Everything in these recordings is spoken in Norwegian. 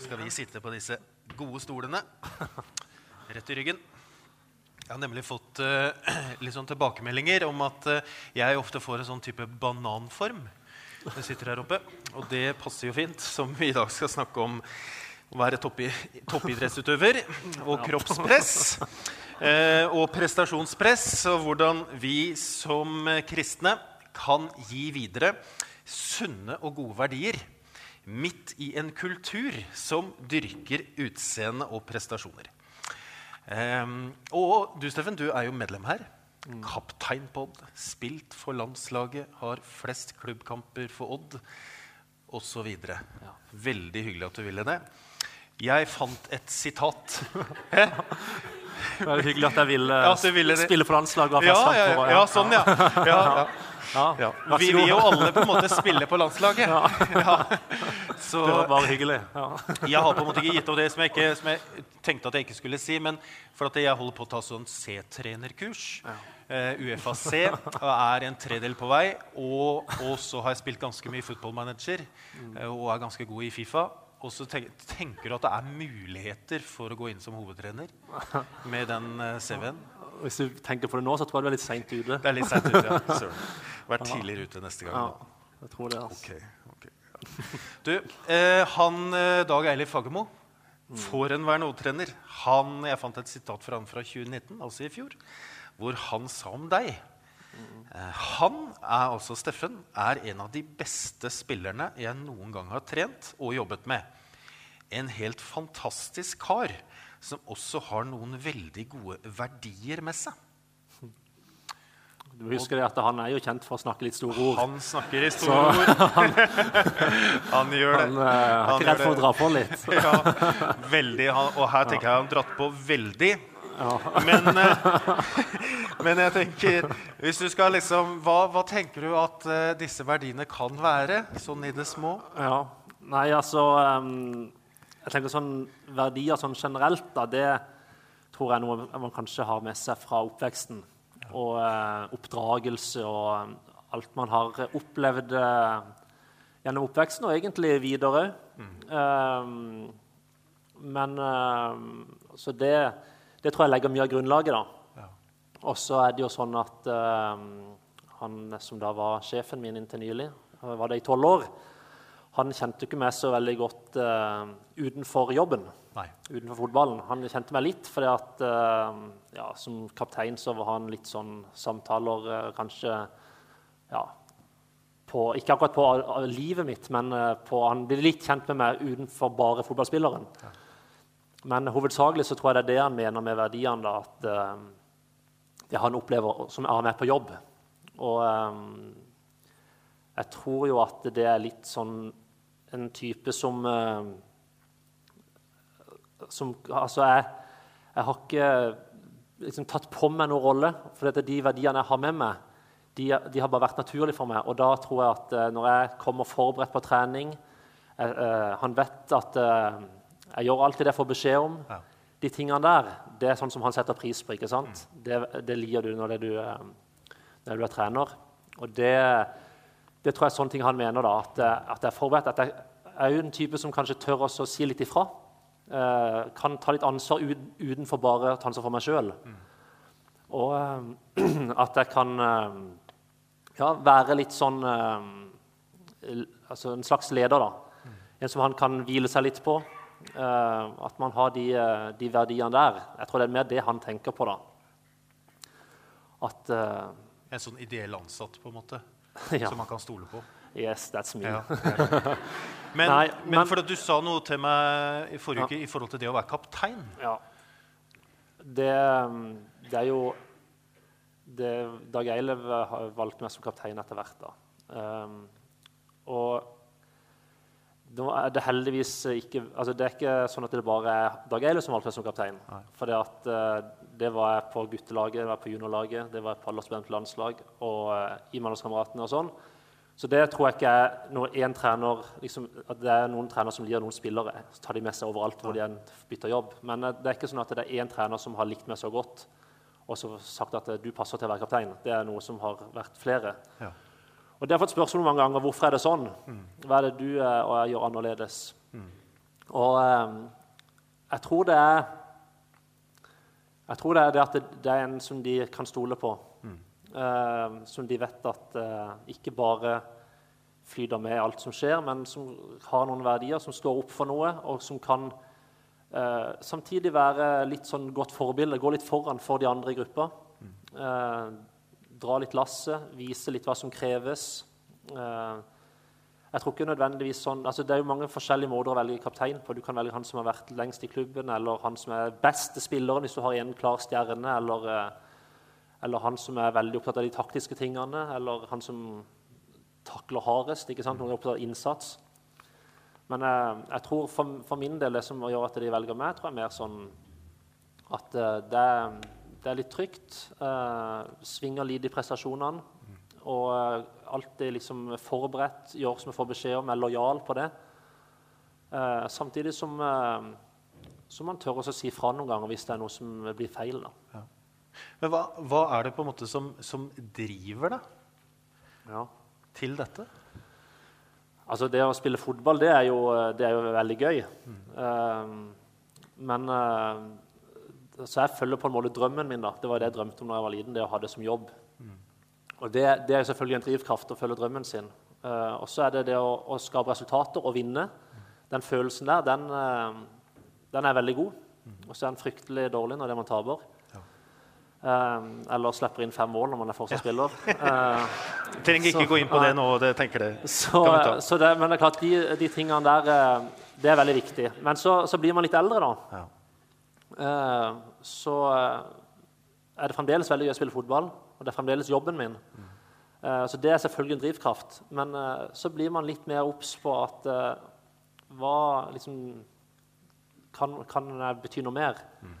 skal vi sitte på disse gode stolene rett i ryggen. Jeg har nemlig fått uh, litt sånn tilbakemeldinger om at uh, jeg ofte får en sånn type bananform. når Jeg sitter her oppe, og det passer jo fint, som vi i dag skal snakke om å være toppi, toppidrettsutøver og kroppspress. Uh, og prestasjonspress, og hvordan vi som kristne kan gi videre sunne og gode verdier midt i en kultur som dyrker utseende og prestasjoner. Um, og du, Steffen, du er jo medlem her. Kaptein på Odd. Spilt for landslaget. Har flest klubbkamper for Odd. Osv. Ja. Veldig hyggelig at du ville det. Jeg fant et sitat. Det er hyggelig at jeg ville, ja, ville spille for landslaget. Ja, ja, ja, ja, sånn, ja. ja, ja. Vi vil jo alle på en måte spille på landslaget. Ja. Så, det var hyggelig. jeg har på en måte ikke gitt opp det som jeg, ikke, som jeg, tenkte at jeg ikke skulle si. Men for at jeg holder på å ta sånn C-trenerkurs. Uh, eh, UFAC er en tredel på vei. Og, og så har jeg spilt ganske mye footballmanager uh, og er ganske god i Fifa. Og så tenker du at det er muligheter for å gå inn som hovedtrener med den uh, CV-en. Hvis du tenker på det nå, så tror jeg du er litt seint ute. Det er litt sent ute, ja. Vær tidligere ute neste gang. Ja, jeg tror det, altså. Okay. Du, eh, han eh, Dag Eilif Fagermo, forhenværende hovedtrener, jeg fant et sitat fra han fra 2019, altså i fjor, hvor han sa om deg eh, Han er altså Steffen, er en av de beste spillerne jeg noen gang har trent og jobbet med. En helt fantastisk kar som også har noen veldig gode verdier med seg. Du husker at Han er jo kjent for å snakke litt store ord. Han snakker i store ord. han, han, gjør det. Han uh, er ikke redd for å dra på litt. ja, veldig. og her tenker jeg han dratt på veldig. Ja. Men, uh, men, jeg tenker hvis du skal liksom, hva, hva tenker du at uh, disse verdiene kan være, sånn i det små? Ja, Nei, altså um, jeg tenker sånn Verdier sånn generelt, da, det tror jeg er noe man kanskje har med seg fra oppveksten. Og eh, oppdragelse og eh, alt man har opplevd eh, gjennom oppveksten, og egentlig videre. Mm. Um, men Så det, det, tror jeg legger mye av grunnlaget, da. Ja. Og så er det jo sånn at han som da var sjefen min inntil nylig, var det i tolv år han kjente ikke meg så veldig godt utenfor jobben. Nei. Utenfor fotballen. Han kjente meg litt, fordi at uh, ja, som kaptein så var han litt sånn samtaler uh, kanskje ja, på, Ikke akkurat på livet mitt, men på, han ble litt kjent med meg utenfor bare fotballspilleren. Ja. Men hovedsakelig så tror jeg det er det han mener med verdiene. da, At det han opplever som er med på jobb. Og jeg tror jo at det er litt sånn en type som, eh, som Altså, jeg, jeg, har ikke liksom, tatt på meg noen rolle. For de verdiene jeg har med meg, de, de, har bare vært naturlige for meg. Og da tror jeg at eh, når jeg kommer forberedt på trening jeg, uh, Han vet at uh, jeg gjør alltid det jeg får beskjed om. Ja. De tingene der det er sånn som han setter pris på. ikke sant? Mm. Det, det liker du når, du, når du er trener. Og det det tror jeg er sånne ting han mener. da, At, at jeg er forberedt. At jeg er jo en type som kanskje tør også å si litt ifra. Eh, kan ta litt ansvar utenfor bare ta ansvar for meg sjøl. Og eh, at jeg kan eh, ja, være litt sånn Altså en slags leder, da. En som han kan hvile seg litt på. Eh, at man har de, de, verdiene der. Jeg tror det er mer det han tenker på, da. At En sånn ideell ansatt, på en måte? ja. som man kan stole på. Yes, that's me. Ja, men, Nei, men, men, for at du sa noe til meg i forrige uke i forhold til det å være kaptein. Ja. Det, det er jo det, Dag Eilev har valgt meg som kaptein etter hvert. da. Um, og nå er det heldigvis ikke altså Det er ikke sånn at det bare er Dag Eilev som valgte meg som kaptein. For det, uh, det var jeg på guttelaget, det var på juniorlaget, det var jeg på aldersbestemt landslag og uh, i Mellomkameratene og sånn. Så det tror jeg ikke er trener, liksom, at det er noen trenere som liker noen spillere. Så tar de med seg overalt hvor de bytter jobb. Men uh, det er ikke sånn at det er én trener som har likt meg så godt og så sagt at uh, du passer til å være kaptein. Det er noe som har vært flere. Ja. Og Det har fått spørsmål mange ganger hvorfor er det sånn. Mm. Hva er det du og jeg gjør annerledes? Mm. Og eh, jeg tror det er jeg tror det er det at det, det er en som de kan stole på. Eh, som de vet at eh, ikke bare flyter med alt som skjer, men som har noen verdier, som står opp for noe, og som kan eh, samtidig være litt sånn godt forbilde, gå litt foran for de andre i gruppa. Eh, dra litt lasset, vise litt hva som kreves. Eh, jeg tror ikke nødvendigvis sånn, altså Det er jo mange forskjellige måter å velge kaptein på. Du kan velge han som har vært lengst i klubben, eller han som er beste spilleren hvis du har en klar stjerne, eller, eh, eller han som er veldig opptatt av de taktiske tingene, eller han som takler hardest ikke sant, Noen er opptatt av innsats. Men eh, jeg tror for, for, min del det som gjør at de velger meg, tror jeg er mer sånn at eh, det, det, er litt trygt. Eh, svinger litt i prestasjonene. Og eh, alltid liksom forberedt, gjør som jeg får beskjed om, er lojal på det. Eh, samtidig som, eh, som, man tør å si fra noen ganger hvis det er noe som blir feil. da. Ja. Men hva, hva, er det på en måte som, som driver deg ja. til dette? Altså Det å spille fotball det er jo, det er jo veldig gøy. Mm. Uh, men uh, Så jeg følger på en måte drømmen min. da. Det var det jeg drømte om da jeg var liten. det å ha det som jobb. Mm. Og det, det, er selvfølgelig en drivkraft å følge drømmen sin. Uh, og så er det det å, å, skape resultater og vinne. Den følelsen der, den, uh, den er veldig god. Og så er den fryktelig dårlig når det man taper. Uh, eller slipper inn fem mål når man er fortsatt spiller. Uh, Trenger ikke så, gå inn på det nå. det tenker det. Så, så det, men det er klart, de, de tingene der det er veldig viktig. Men så, så blir man litt eldre, da. Ja. så er det fremdeles veldig gøy å spille fotball. Og det er fremdeles jobben min. Mm. Så det er selvfølgelig en drivkraft. Men uh, så blir man litt mer obs på at hva liksom kan, kan bety noe mer. Mm.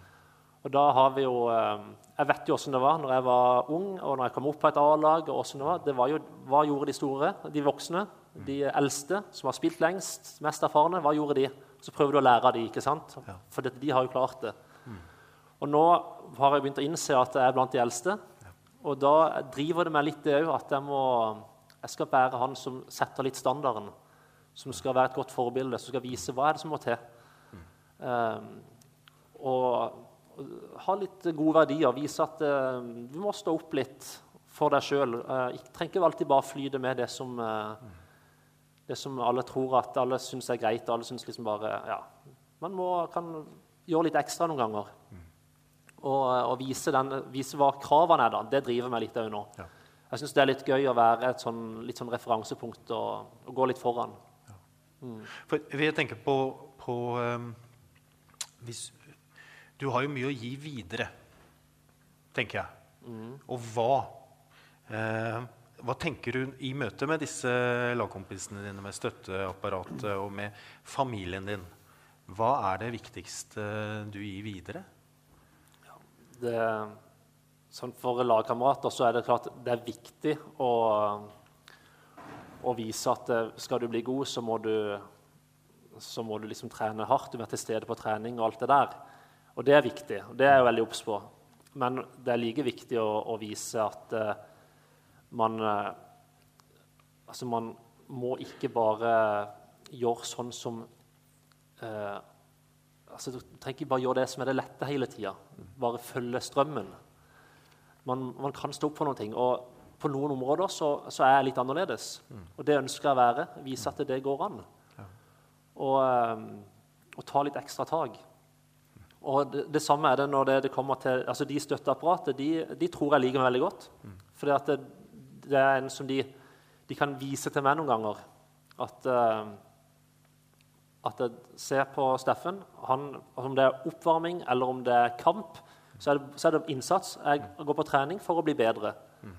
Og da har vi jo Jeg vet jo åssen det var når jeg var ung, og når jeg kom opp på et A-lag. Det var, det var jo, Hva gjorde de store, de voksne, de eldste, som har spilt lengst, mest erfarne? Hva gjorde de? Så prøver du å lære av de, ikke sant? For de har jo klart det. Mm. Og nå har jeg begynt å innse at jeg er blant de eldste. Og da driver det meg litt det òg at jeg, må, jeg skal bære han som setter litt standarden. Som skal være et godt forbilde, som skal vise hva er det som må til. Um, og, og, ha litt gode verdier. Vise at uh, du må stå opp litt for deg sjøl. Uh, trenger ikke alltid bare flyte med det som, uh, det som alle tror at alle syns er greit. alle synes liksom bare, ja, Man må, kan gjøre litt ekstra noen ganger. Og, og vise, den, vise, hva kravene er, da, det driver meg litt òg nå. Ja. Jeg syns det er litt gøy å være et sånn, litt sånn referansepunkt og, og, gå litt foran. Ja. Mm. For jeg tenker på, på um, hvis, Du har jo mye å gi videre, tenker jeg. Mm. Og hva? Eh, hva tenker du i møte med disse lagkompisene dine, med støtteapparatet og med familien din? Hva er det viktigste du gir videre? det, sånn For lagkamerater så er det klart det er viktig å, å vise at eh, skal du bli god, så må du, så må du liksom trene hardt. Du må være til stede på trening og alt det der. Og det er viktig. og Det er jeg veldig obs på. Men det er like viktig å, å vise at uh, man uh, Altså, man må ikke bare gjøre sånn som uh, altså, Du trenger ikke bare gjøre det som er det lette hele tida. Bare følge strømmen. Man, man, kan stå opp for noen ting. Og på noen områder så, så er jeg litt annerledes. Og det ønsker jeg å være. Vise at det går an. Og, um, og ta litt ekstra tak. Og det, det, samme er det når det, det kommer til altså De støtteapparatet de, de, tror jeg liker meg veldig godt. For det, det, er en som de, de, kan vise til meg noen ganger. At uh, at jeg ser på Steffen han, Om det er oppvarming eller om det er kamp, så er det, så er det innsats. Jeg går på trening for å bli bedre. Mm.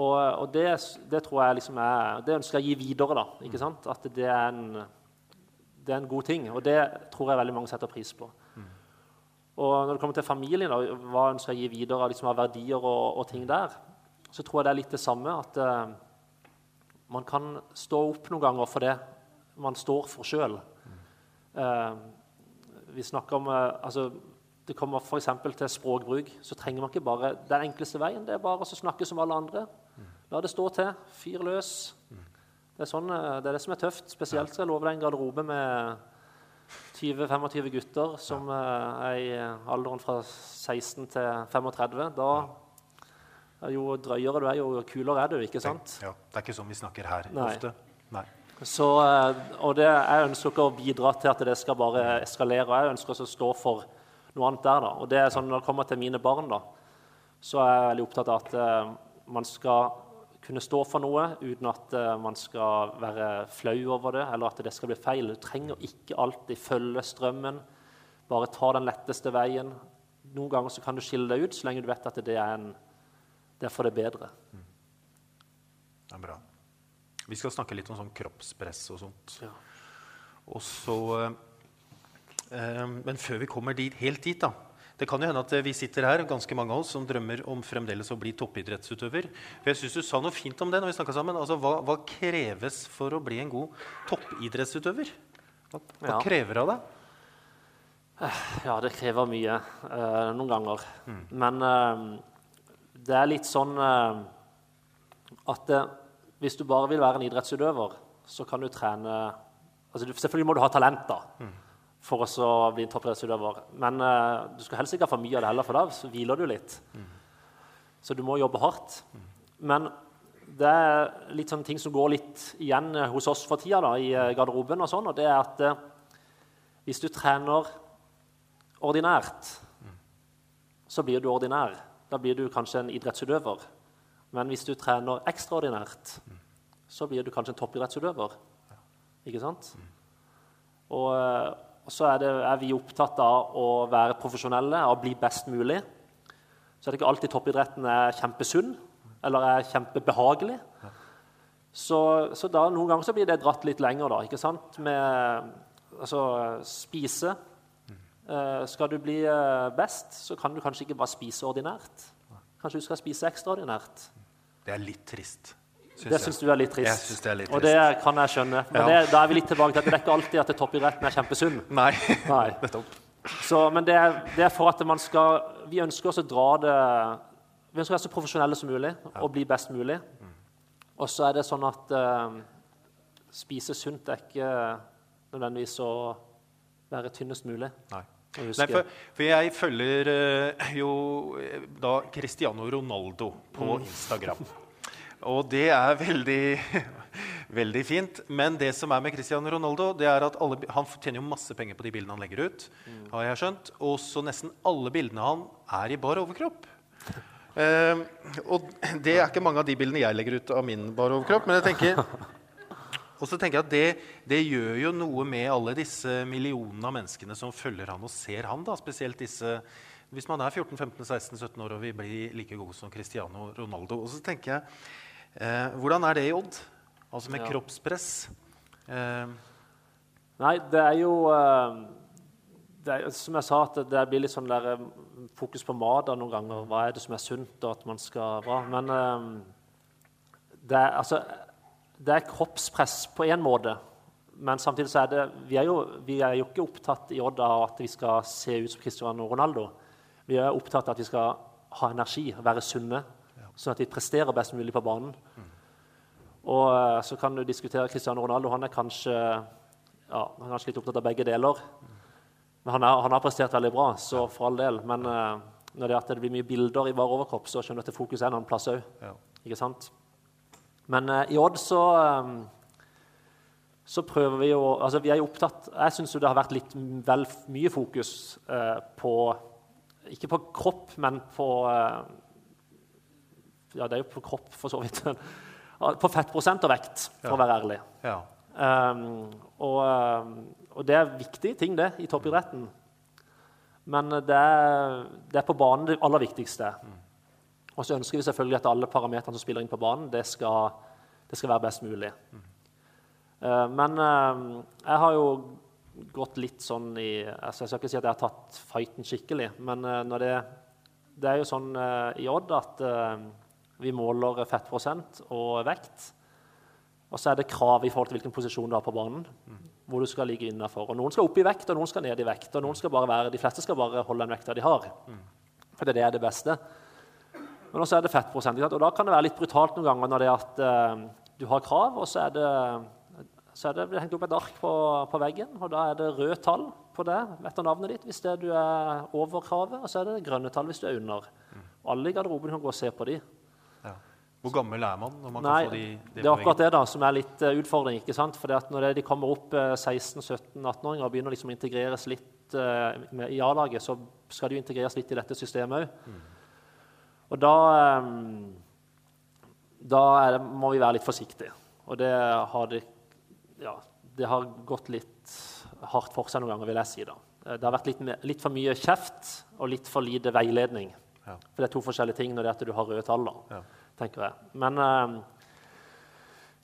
Og, og det, det, tror jeg liksom er, det ønsker jeg å gi videre. da, ikke sant? At det er, en, det er en god ting. Og det tror jeg veldig mange setter pris på. Og når det kommer til familien, da, hva ønsker jeg gi videre liksom, av verdier og, og, ting der, så tror jeg det er litt det samme. At uh, man kan stå opp noen ganger for det man står for sjøl. Uh, vi snakker om uh, altså, Det kommer f.eks. til språkbruk. Så trenger man ikke bare den enkleste veien. Det er bare å snakke som alle andre. La det stå til. Fyr løs. Det er, sånn, eh, det er det som er tøft. Spesielt skal jeg love deg en garderobe med 20-25 gutter som eh, er i alderen fra 16 til 35. Da jo drøyere du er, jo kulere er du, ikke sant? Ja, Det er ikke sånn vi snakker her Nei. ofte. Nei. Så, eh, og det, jeg ønsker ikke å bidra til at det skal bare eskalere. og Jeg ønsker også å stå for noe annet der. da. Og det er sånn Når det kommer til mine barn, da, så er jeg veldig opptatt av at eh, man skal kunne stå for noe uten at eh, man skal være flau over det, eller at det skal bli feil. Du trenger ikke alltid følge strømmen. Bare ta den letteste veien. Noen ganger så kan du skille deg ut så lenge du vet at det er, en, det er for det bedre. Det er bra. Vi skal snakke litt om sånn kroppspress og sånt. Ja. Og så, eh, eh, men før vi kommer dit, helt dit, da Det kan jo hende at eh, vi sitter her, ganske mange av oss, som drømmer om fremdeles å bli toppidrettsutøver. For jeg synes Du sa noe fint om det når vi snakket sammen. Altså, hva, hva kreves for å bli en god toppidrettsutøver? Hva, hva Ja. krever av deg? Ja, det krever mye uh, noen ganger. Men uh, det er litt sånn uh, at eh, hvis du bare vil være en idrettsutøver, så kan du trene altså Selvfølgelig må du ha talent da, for å bli en toppidrettsutøver. Men uh, du skal helst ikke ha for mye av det heller, for da så hviler du litt. Så du må jobbe hardt. Men det er litt sånne ting som går litt igjen eh, hos oss for tida da, i eh, garderoben. og sånn, og det er at uh, hvis du trener ordinært, så blir du ordinær. Da blir du kanskje en idrettsutøver. Men hvis du trener ekstraordinært, så blir du kanskje en toppidrettsutøver. Ikke sant? Og så er, det, er vi opptatt av å være profesjonelle og bli best mulig. Så er det ikke alltid toppidretten er kjempesunn eller er kjempebehagelig. Så, så da noen ganger så blir det dratt litt lenger, da. ikke sant? Med altså, spise. Eh, skal du bli eh, best, så kan du kanskje ikke bare spise ordinært. Kanskje du skal spise ekstraordinært. Det er litt trist. Synes Det syns du er litt trist. Jeg synes det er litt trist. Og det kan jeg skjønne. Men Ja. det, da er vi litt tilbake til at det er ikke alltid at toppidretten er kjempesunn. Nei. Nei. Nettopp. Så, men det er, det er for at man skal Vi ønsker oss å dra det Vi ønsker å være så profesjonelle som mulig og bli best mulig. Og så er det sånn at uh, spise sunt er ikke nødvendigvis å være tynnest mulig. Nei. Nei, for, for jeg følger uh, jo eh, da Cristiano Ronaldo på Instagram. Og det er veldig, veldig fint. Men det som er med Cristiano Ronaldo, det er at alle, han tjener jo masse penger på de bildene han legger ut. har jeg skjønt. Og så nesten alle bildene han er i bar overkropp. Uh, og det er ikke mange av de bildene jeg legger ut av min bar overkropp. Men jeg tenker og så tenker jeg at det, det gjør jo noe med alle disse millionene av menneskene som følger han og ser han. da, Spesielt disse Hvis man er 14-15-16-17 år og vil bli like god som Cristiano Ronaldo. Og så tenker jeg eh, Hvordan er det i Odd? Altså med Ja. kroppspress. Eh, Nei, det er jo eh, det er, Som jeg sa, at det blir litt sånn der, eh, fokus på mat noen ganger. Hva er det som er sunt, og at man skal bra. Men eh, det, er, altså, det er kroppspress på én måte. Men samtidig så er det vi er, jo, vi er jo ikke opptatt i Odd av at vi skal se ut som Cristiano Ronaldo. Vi er opptatt av at vi skal ha energi, være sunne, sånn at vi presterer best mulig på banen. Og eh, så kan du diskutere Cristiano Ronaldo. Han er kanskje, ja, han er kanskje litt opptatt av begge deler. Men han, er, han har prestert veldig bra, så for all del. Men eh, når det, er at det blir mye bilder i bar overkropp, så skjønner du at det fokuset er en annen plass òg. ja. Ikke sant? Men eh, i Odd så så prøver vi jo altså vi er jo opptatt, Jeg syns det har vært litt vel mye fokus eh, på Ikke på kropp, men på Ja, det er jo på kropp, for så vidt. På fettprosent og vekt, for å være ærlig. ja. Um, og, um, og det er viktige ting, det, i toppidretten. Men det er, det er på banen det aller viktigste. Og så ønsker vi selvfølgelig at alle parametrene som spiller inn på banen, det skal, det skal være best mulig. Uh, men uh, jeg har jo gått litt sånn i altså Jeg skal ikke si at jeg har tatt fighten skikkelig, men uh, det, det er jo sånn uh, i Odd at vi måler fettprosent og vekt. Og så er det krav i forhold til hvilken posisjon du har på banen. hvor du skal ligge innenfor. Og Noen skal opp i vekt, og noen skal ned i vekt. og noen skal bare være, De fleste skal bare holde den vekta de har. For det er det er beste. Men også er det fettprosent. Og da kan det være litt brutalt noen ganger når det er at eh, du har krav, og så er det så er det hengt opp et ark på, på veggen. og Da er det røde tall på det etter navnet ditt hvis det du er over kravet, og så er det grønne tall hvis du er under. Alle i garderoben kan gå og se på de. Hvor gammel er man når man Nei, kan få de, det er akkurat det da som er litt uh, utfordring. ikke sant? Fordi at Når de kommer opp uh, 16-17-18-åringer og begynner liksom å integreres litt uh, med, i A-laget, så skal de jo integreres litt i dette systemet òg. Mm. Og da, um, da det, må vi være litt forsiktige. Og det har, det, ja, det har gått litt hardt for seg noen ganger, vil jeg si. da. Det har vært litt, litt for mye kjeft og litt for lite veiledning. Ja. For det er to forskjellige ting når det er at du har røde tall. da, Ja. Tenker jeg. Men eh,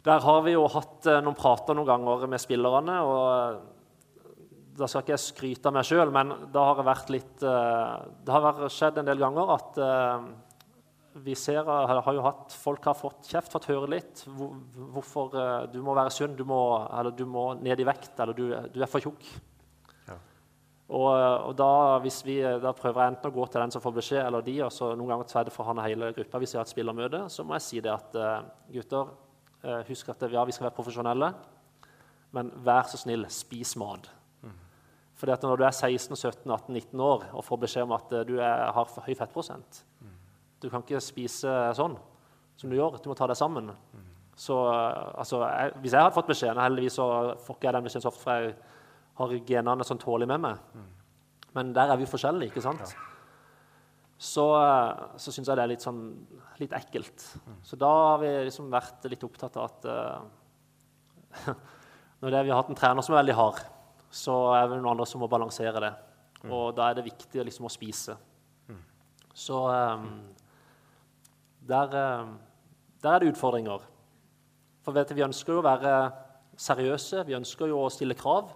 der har vi jo hatt eh, noen prater noen ganger med spillerne. og eh, Da skal ikke jeg skryte av meg sjøl, men det har vært litt eh, Det har skjedd en del ganger at eh, vi ser, har, jo hatt, Folk har fått kjeft, fått høre litt hvor, hvorfor eh, du må være sunn, du må, eller du må ned i vekt, eller du, du er for tjukk. Og, og da, hvis vi, da prøver jeg enten å gå til den som får beskjed, eller de, og så noen ganger så er det for han og hele gruppa. Hvis vi har et spillermøte, så må jeg si det at eh, gutter, eh, husk at ja, vi skal være profesjonelle, men vær så snill, spis mat. Fordi at når du er 16, 17, 18, 19 år og får beskjed om at eh, du er, har for høy fettprosent Du kan ikke spise sånn som du gjør. Du må ta deg sammen. Så eh, altså, jeg, Hvis jeg hadde fått beskjeden Heldigvis så får ikke jeg den beskjeden så ofte, for jeg har genene sånn tålig med meg. Men der er vi forskjellige, ikke sant? Så, eh, så syns jeg det er litt sånn litt ekkelt. Så da har vi liksom vært litt opptatt av at uh, Når det, vi har hatt en trener som er veldig hard, så er det noen andre som må balansere det. Og da er det viktig liksom, å spise. Så um, der, der er det utfordringer. For vet du, vi ønsker jo å være seriøse, vi ønsker jo å stille krav.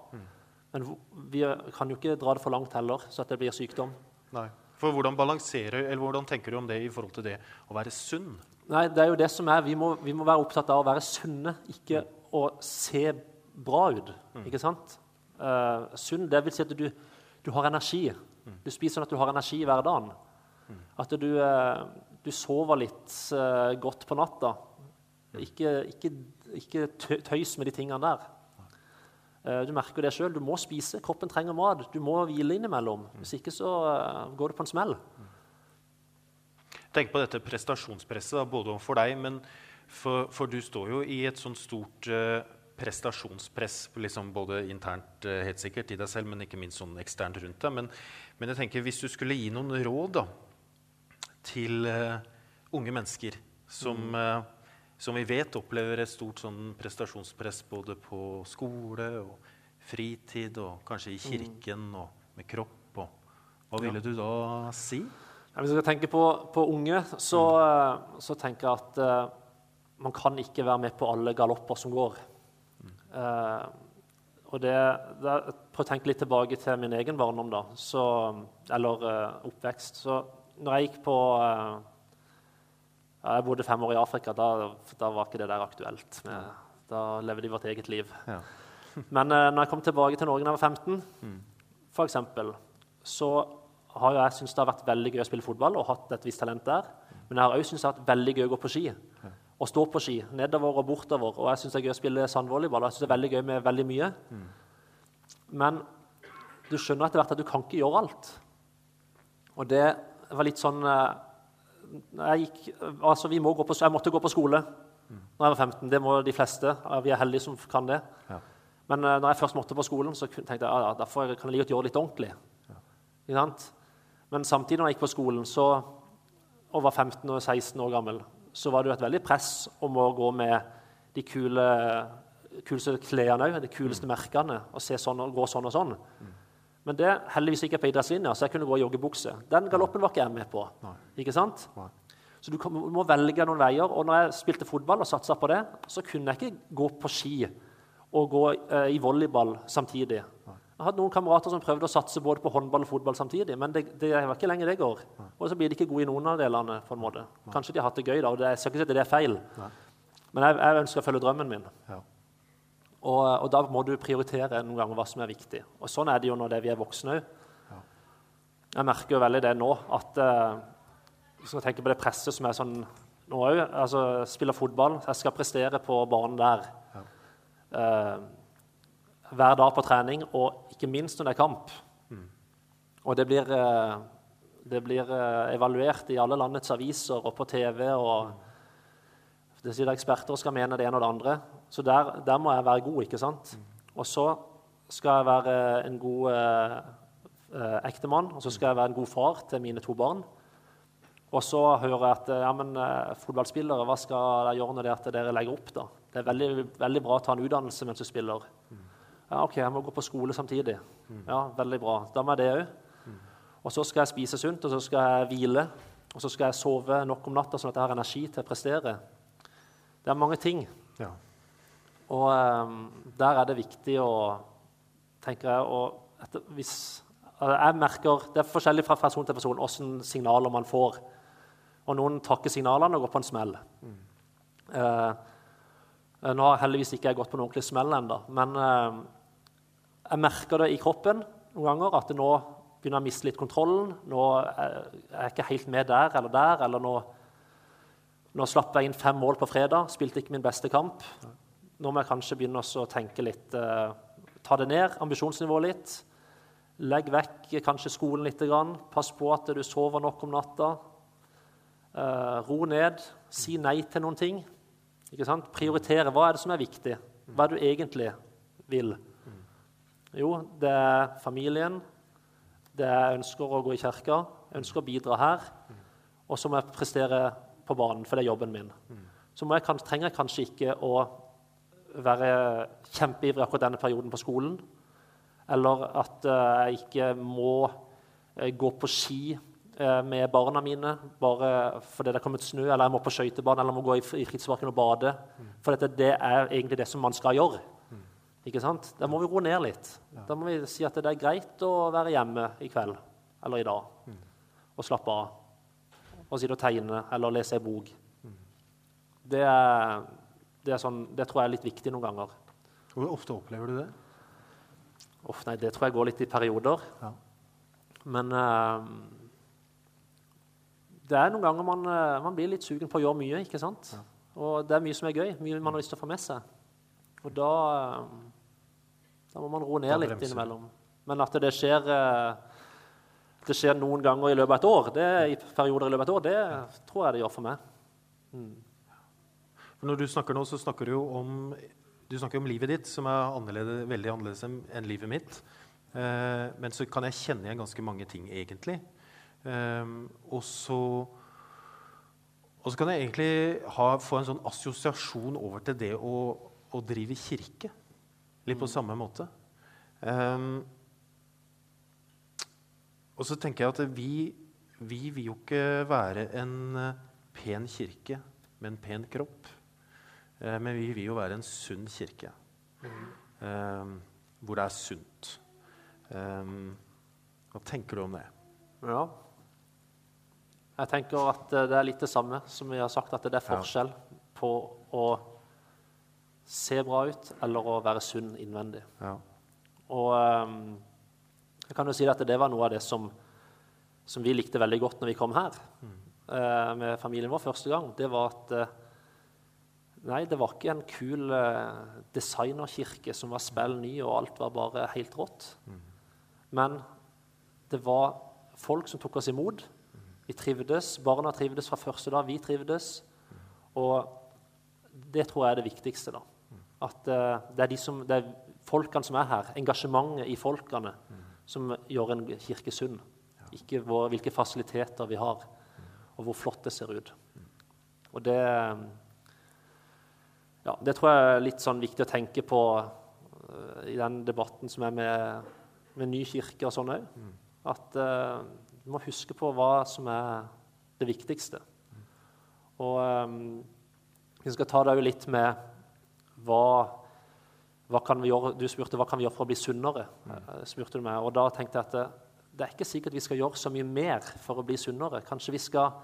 Men vi kan jo ikke dra det for langt heller, så at det blir sykdom. Nei. For hvordan balanserer, eller hvordan tenker du om det i forhold til det å være sunn? Nei, det er jo det som er, Vi må, vi må være opptatt av å være sunne, ikke å se bra ut. Ikke sant? Uh, sunn, det vil si at du, du har energi. Du spiser sånn at du har energi i hverdagen. At du, eh, du sover litt uh, godt på natta. Ikke, ikke, ikke tøys med de tingene der. Eh, Du merker det sjøl. Du må spise. Kroppen trenger mat. Du må hvile innimellom. Hvis ikke så eh, går det på en smell. Tenk på dette prestasjonspresset, både for deg, men for, for du står jo i et sånt stort eh, prestasjonspress, liksom både internt helt sikkert i deg selv, men ikke minst sånn eksternt rundt deg. Men, men jeg tenker, hvis du skulle gi noen råd da, til unge mennesker som, eh, som vi vet opplever et stort sånn prestasjonspress både på skole og fritid og kanskje i kirken og med kropp, og hva ville du da si? Ja, Hvis jeg tenker på, på unge, så, mm. så tenker jeg at uh, man kan ikke være med på alle galopper som går. Eh, og det, det, Prøv å tenke litt tilbake til min egen barndom, da, så, eller uh, oppvekst. Så når jeg gikk på eh, ja, Jeg bodde fem år i Afrika. Da, da var ikke det der aktuelt. Med, da levde de vårt eget liv. Ja. Men eh, når jeg kom tilbake til Norge da jeg var 15, for eksempel, så har jeg syntes det har vært veldig gøy å spille fotball og hatt et visst talent der. Men jeg har også syntes det har vært veldig gøy å gå på ski. Og stå på ski, nedover og bortover. Og jeg syns det er gøy å spille sandvolleyball. og Jeg synes det er veldig gøy med veldig mye. Men du skjønner etter hvert at du kan ikke gjøre alt. Og det var litt sånn eh, jeg, gikk, altså vi må gå på, jeg måtte gå på skole når jeg var 15. Det må de fleste. Vi er heldige som kan det. Ja. Men uh, når jeg først måtte på skolen, så tenkte jeg ja, ja, derfor kan jeg like gjøre det litt ordentlig. Sant? Men samtidig når jeg gikk på skolen så, og var 15 og 16 år gammel, så var det jo et veldig press om å gå med de kule, kuleste klærne òg, de kuleste merkene, og se sånn, og gå sånn og sånn. Men det heldigvis ikke på idrettslinja, så jeg kunne gå i joggebukse. Den galoppen var ikke jeg med på. Ikke sant? Nei. Så du kan- du må velge noen veier. Og når jeg spilte fotball og satsa på det, så kunne jeg ikke gå på ski og gå eh, i volleyball samtidig. Jeg hadde noen kamerater som prøvde å satse både på håndball og fotball samtidig, men det, det var ikke lenge det går. Og så blir de ikke gode i noen av delene. på en måte. Kanskje de har hatt det gøy, da, og det, jeg skal ikke si at det er feil. Men jeg, jeg ønsker å følge drømmen min. Ja. Og, og da må du prioritere noen ganger hva som er viktig. Og sånn er det jo når det vi er voksne òg. Jeg merker jo veldig det nå, at eh, hvis man tenker på det presset som er sånn nå òg altså, Spiller fotball, jeg skal prestere på banen der. Eh, hver dag på trening, og ikke minst når det er kamp. Og det blir, eh, det blir eh, evaluert i alle landets aviser og på TV. og det sier Eksperter og skal mene det ene og det andre. Så der, der må jeg være god. ikke sant? Og så skal jeg være en god eh, eh, ektemann, og så skal jeg være en god far til mine to barn. Og så hører jeg at ja, men, eh, fotballspillere, hva skal dere gjøre når det er dere legger opp? da? Det er veldig, veldig bra å ta en utdannelse mens du spiller. Ja, OK, jeg må gå på skole samtidig. Ja, Veldig bra. Da må jeg det òg. Og så skal jeg spise sunt, og så skal jeg hvile. Og så skal jeg sove nok om natta, sånn at jeg har energi til å prestere. Det er mange ting. Ja. Og um, der er det viktig å tenker jeg, og etter, hvis, altså, jeg merker, Det er forskjellig fra person til person hvilke signaler man får. Og noen takker signalene og går på en smell. Eh, nå har heldigvis ikke jeg gått på noen ordentlig smell ennå, men eh, jeg merker det i kroppen noen ganger at nå begynner jeg å miste litt kontrollen. Nå er jeg ikke helt med der eller der. eller nå, nå slapp jeg inn fem mål på fredag, spilte ikke min beste kamp. Nå må jeg kanskje begynne å tenke litt eh, Ta det ned, ambisjonsnivået litt. Legg vekk kanskje skolen litt. Pass på at du sover nok om natta. Eh, ro ned. Si nei til noen ting. Prioritere. Hva er det som er viktig? Hva er det du egentlig vil? Jo, det er familien. Det er ønsker å gå i kirka. Jeg ønsker å bidra her. Og så må jeg prestere på banen, for det er jobben min. Så jeg, trenger jeg kanskje ikke å være kjempeivrig akkurat denne perioden på skolen. Eller at jeg ikke må gå på ski med barna mine bare fordi det er kommet snø, eller jeg må på skøytebanen eller jeg må gå i fritidsparken og bade. For dette, det er egentlig det som man skal gjøre. Ikke sant? Da må vi roe ned litt. Da må vi si at det er greit å være hjemme i kveld eller i dag og slappe av. Og sitte og tegne eller lese ei bok. Det er det, sånn, det, tror jeg er litt viktig noen ganger. Hvor ofte opplever du det? Of, nei, Det tror jeg går litt i perioder. Ja. Men uh, det er noen ganger man, uh, man, blir litt sugen på å gjøre mye. ikke sant? Ja. Og det er mye som er gøy, mye man har lyst til å få med seg. Og da, uh, da må man roe ned litt innimellom. Men at det skjer, det skjer noen ganger i løpet av et år, det, i perioder i løpet av et år, det tror jeg det gjør for meg. Mm. For når du snakker nå, så snakker du jo om, du snakker om livet ditt, som er annerledes, veldig annerledes enn livet mitt. Eh, men så kan jeg kjenne igjen ganske mange ting, egentlig. Eh, og, så, og så kan jeg egentlig ha, få en sånn assosiasjon over til det å, å drive kirke. Litt på mm. samme måte. Eh, og så tenker jeg at vi, vi vil jo ikke være en eh, pen kirke med en pen kropp. Eh, men vi vil jo være en sunn kirke. Mm. hvor det er sunt. Um, hva tenker du om det? Ja. Jeg tenker at det er litt det samme som vi har sagt, at det er forskjell ja. på å se bra ut eller å være sunn innvendig. Ja. Og um, jeg kan jo si at det var noe av det som, som vi likte veldig godt når vi kom her mm. uh, med familien vår første gang. Det var at uh, Nei, det var ikke en kul eh, designerkirke som var spell ny, og alt var bare helt rått. Mm. Men det var folk som tok oss imot. Vi trivdes. Barna trivdes fra første dag. Vi trivdes. Og det tror jeg er det viktigste. da. At eh, det, er de som, det er folkene som er her, engasjementet i folkene, som gjør en kirke sunn. Ikke hvor, hvilke fasiliteter vi har, og hvor flott det ser ut. Og det ja, det tror jeg er litt sånn viktig å tenke på uh, i den debatten som er med, med ny kirke og sånn òg. Mm. At uh, du må huske på hva som er det viktigste. Mm. Og um, vi skal ta det litt med hva, hva kan vi gjøre? Du spurte hva kan vi gjøre for å bli sunnere. Mm. spurte du meg, og Da tenkte jeg at det, det er ikke sikkert vi skal gjøre så mye mer for å bli sunnere. Kanskje vi skal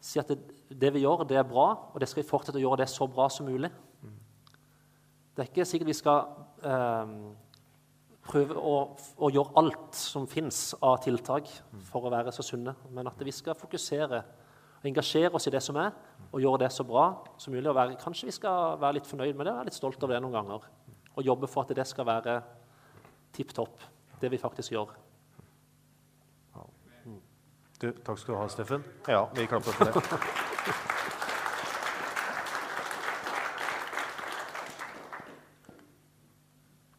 si at det, det, vi gjør, det er bra, og det skal vi fortsette å gjøre det så bra som mulig. Det er ikke sikkert vi skal eh, prøve å, å, gjøre alt som fins av tiltak for å være så sunne, men at vi skal fokusere og engasjere oss i det som er, og gjøre det så bra som mulig. være, Kanskje vi skal være litt fornøyd med det være litt stolt over det noen ganger. og jobbe for at det skal være tipp topp, det vi faktisk gjør. Du, takk skal du ha, Steffen. Ja, vi klapper for det.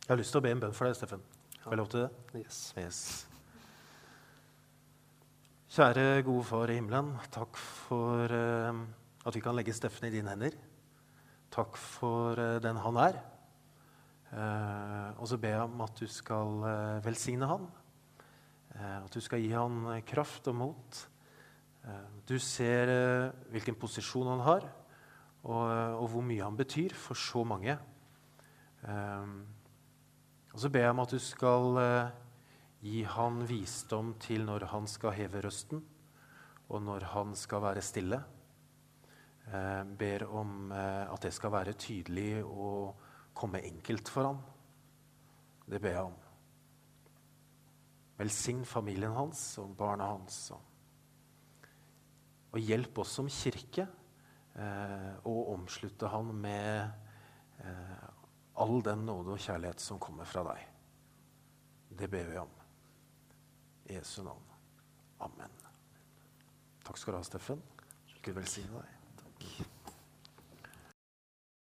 Jeg har lyst til å be en bønn for deg, Steffen. Har jeg lov til det? Yes. Yes. Kjære gode Far i himmelen, takk for uh, at vi kan legge Steffen i dine hender. Takk for uh, den han er. Uh, og så ber jeg om at du skal velsigne han. Eh, at du skal gi han eh, kraft og mot. Eh, du ser hvilken posisjon han har, og, og hvor mye han betyr for så mange. Og så ber jeg om at du skal gi han visdom til når han skal heve røsten, og når han skal være stille. Jeg ber om at det skal være tydelig og komme enkelt for han. Det ber jeg om. Velsign familien hans og barna hans. Og, og hjelp oss som kirke eh, å omslutte han med eh, all den nåde og kjærlighet som kommer fra deg. Det ber vi om. I Jesu navn. Amen. Takk skal du ha, Steffen. Gud velsigne deg. Takk.